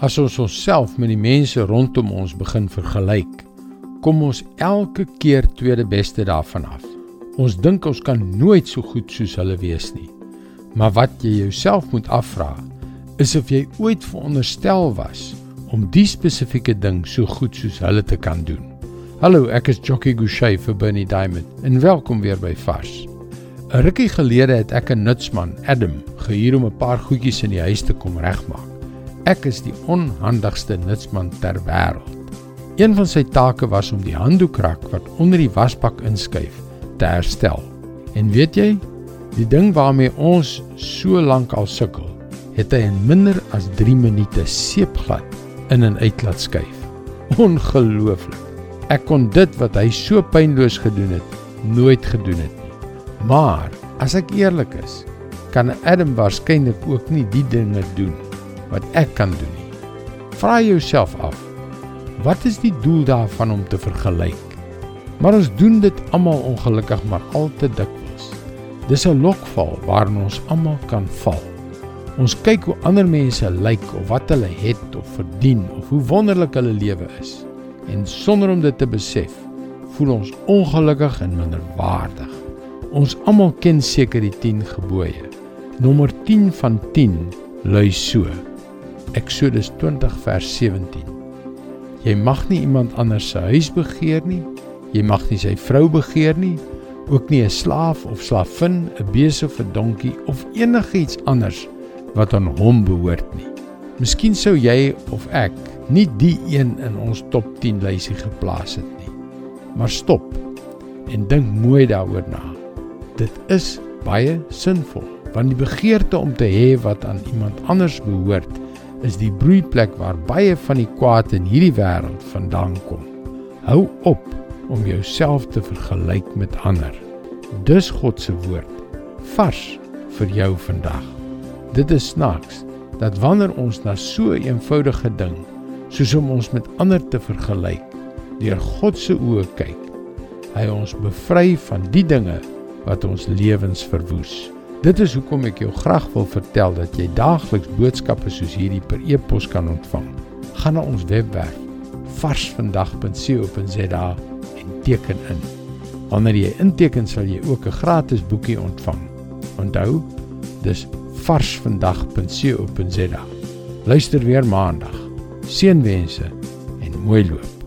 As ons onsself met die mense rondom ons begin vergelyk, kom ons elke keer tweede beste daarvan af. Ons dink ons kan nooit so goed soos hulle wees nie. Maar wat jy jouself moet afvra, is of jy ooit veronderstel was om die spesifieke ding so goed soos hulle te kan doen. Hallo, ek is Jockey Gouchee vir Bernie Diamond en welkom weer by Vars. 'n Rukkie gelede het ek 'n nutsman, Adam, gehuur om 'n paar goedjies in die huis te kom regmaak. Ek is die onhandigste nutsman ter wêreld. Een van sy take was om die handdoekrak wat onder die wasbak inskuif te herstel. En weet jy, die ding waarmee ons so lank al sukkel, het hy in minder as 3 minute seepglad in en uit laat skuif. Ongelooflik. Ek kon dit wat hy so pynloos gedoen het, nooit gedoen het nie. Maar as ek eerlik is, kan Adam waarskynlik ook nie die dinge doen wat ek kan doen nie. Vra jouself af, wat is die doel daarvan om te vergelyk? Maar ons doen dit almal ongelukkig maar al te dikwels. Dis 'n lokval waarin ons almal kan val. Ons kyk hoe ander mense lyk of wat hulle het of verdien of hoe wonderlik hulle lewe is. En sonder om dit te besef, voel ons ongelukkig en minderwaardig. Ons almal ken seker die 10 gebooie. Nommer 10 van 10 lui so. Eksodus 20 vers 17. Jy mag nie iemand anders se huis begeer nie. Jy mag nie sy vrou begeer nie, ook nie 'n slaaf of slavin, 'n beeste of 'n donkie of enigiets anders wat aan hom behoort nie. Miskien sou jy of ek nie die een in ons top 10 lysie geplaas het nie. Maar stop en dink mooi daaroor na. Dit is baie sinvol want die begeerte om te hê wat aan iemand anders behoort is die broeiplek waar baie van die kwaad in hierdie wêreld vandaan kom. Hou op om jouself te vergelyk met ander. Dis God se woord vars vir jou vandag. Dit is snaaks dat wanneer ons na so 'n eenvoudige ding soos om ons met ander te vergelyk, deur God se oë kyk, hy ons bevry van die dinge wat ons lewens verwoes. Dit is hoekom ek jou graag wil vertel dat jy daagliks boodskappe soos hierdie per e-pos kan ontvang. Gaan na ons webwerf varsvandag.co.za en teken in. Wanneer jy inteken, sal jy ook 'n gratis boekie ontvang. Onthou, dis varsvandag.co.za. Luister weer maandag. Seënwense en mooi loop.